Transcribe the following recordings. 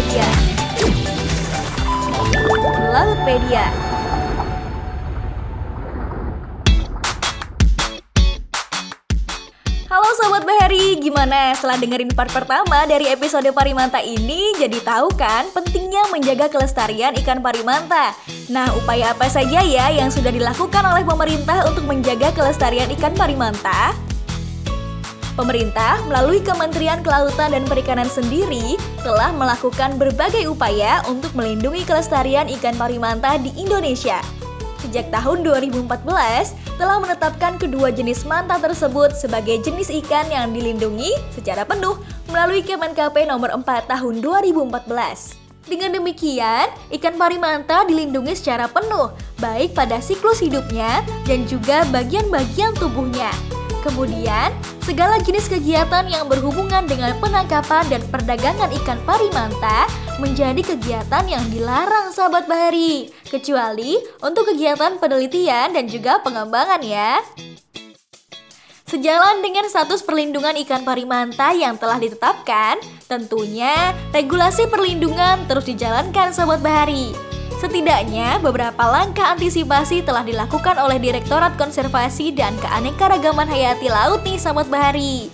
Lautpedia. Lautpedia. Halo Sobat Bahari, gimana setelah dengerin part pertama dari episode Parimanta ini? Jadi tahu kan pentingnya menjaga kelestarian ikan parimanta. Nah, upaya apa saja ya yang sudah dilakukan oleh pemerintah untuk menjaga kelestarian ikan parimanta? Pemerintah melalui Kementerian Kelautan dan Perikanan sendiri telah melakukan berbagai upaya untuk melindungi kelestarian ikan parimanta di Indonesia. Sejak tahun 2014, telah menetapkan kedua jenis manta tersebut sebagai jenis ikan yang dilindungi secara penuh melalui Kemenkp nomor 4 tahun 2014. Dengan demikian, ikan parimanta dilindungi secara penuh, baik pada siklus hidupnya dan juga bagian-bagian tubuhnya. Kemudian, segala jenis kegiatan yang berhubungan dengan penangkapan dan perdagangan ikan parimanta menjadi kegiatan yang dilarang sahabat bahari, kecuali untuk kegiatan penelitian dan juga pengembangan ya. Sejalan dengan status perlindungan ikan parimanta yang telah ditetapkan, tentunya regulasi perlindungan terus dijalankan sahabat bahari. Setidaknya beberapa langkah antisipasi telah dilakukan oleh Direktorat Konservasi dan Keanekaragaman Hayati Laut nih Sahabat Bahari.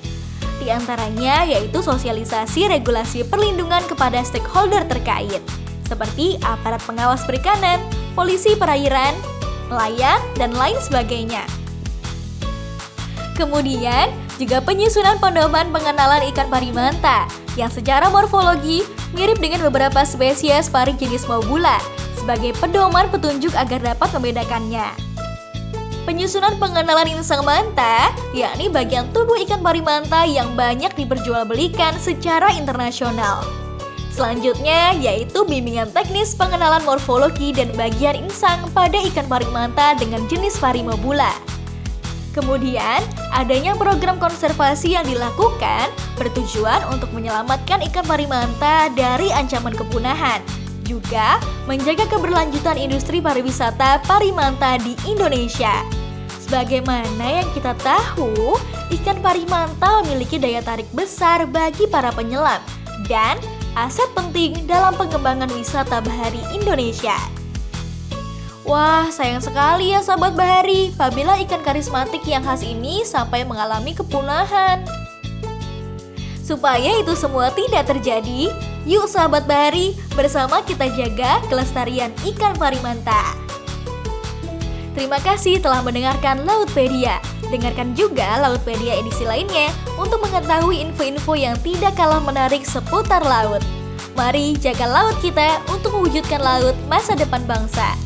Di antaranya yaitu sosialisasi regulasi perlindungan kepada stakeholder terkait, seperti aparat pengawas perikanan, polisi perairan, nelayan, dan lain sebagainya. Kemudian, juga penyusunan pedoman pengenalan ikan parimanta yang secara morfologi mirip dengan beberapa spesies pari jenis maubula sebagai pedoman petunjuk agar dapat membedakannya. Penyusunan pengenalan insang manta, yakni bagian tubuh ikan parimanta yang banyak diperjualbelikan secara internasional. Selanjutnya yaitu bimbingan teknis pengenalan morfologi dan bagian insang pada ikan parimanta dengan jenis parimobula. Kemudian, adanya program konservasi yang dilakukan bertujuan untuk menyelamatkan ikan parimanta dari ancaman kepunahan juga menjaga keberlanjutan industri pariwisata parimanta di Indonesia. Sebagaimana yang kita tahu, ikan parimanta memiliki daya tarik besar bagi para penyelam dan aset penting dalam pengembangan wisata bahari Indonesia. Wah, sayang sekali ya sahabat bahari, apabila ikan karismatik yang khas ini sampai mengalami kepunahan. Supaya itu semua tidak terjadi, Yuk sahabat bahari, bersama kita jaga kelestarian ikan parimanta. Terima kasih telah mendengarkan Lautpedia. Dengarkan juga Lautpedia edisi lainnya untuk mengetahui info-info yang tidak kalah menarik seputar laut. Mari jaga laut kita untuk mewujudkan laut masa depan bangsa.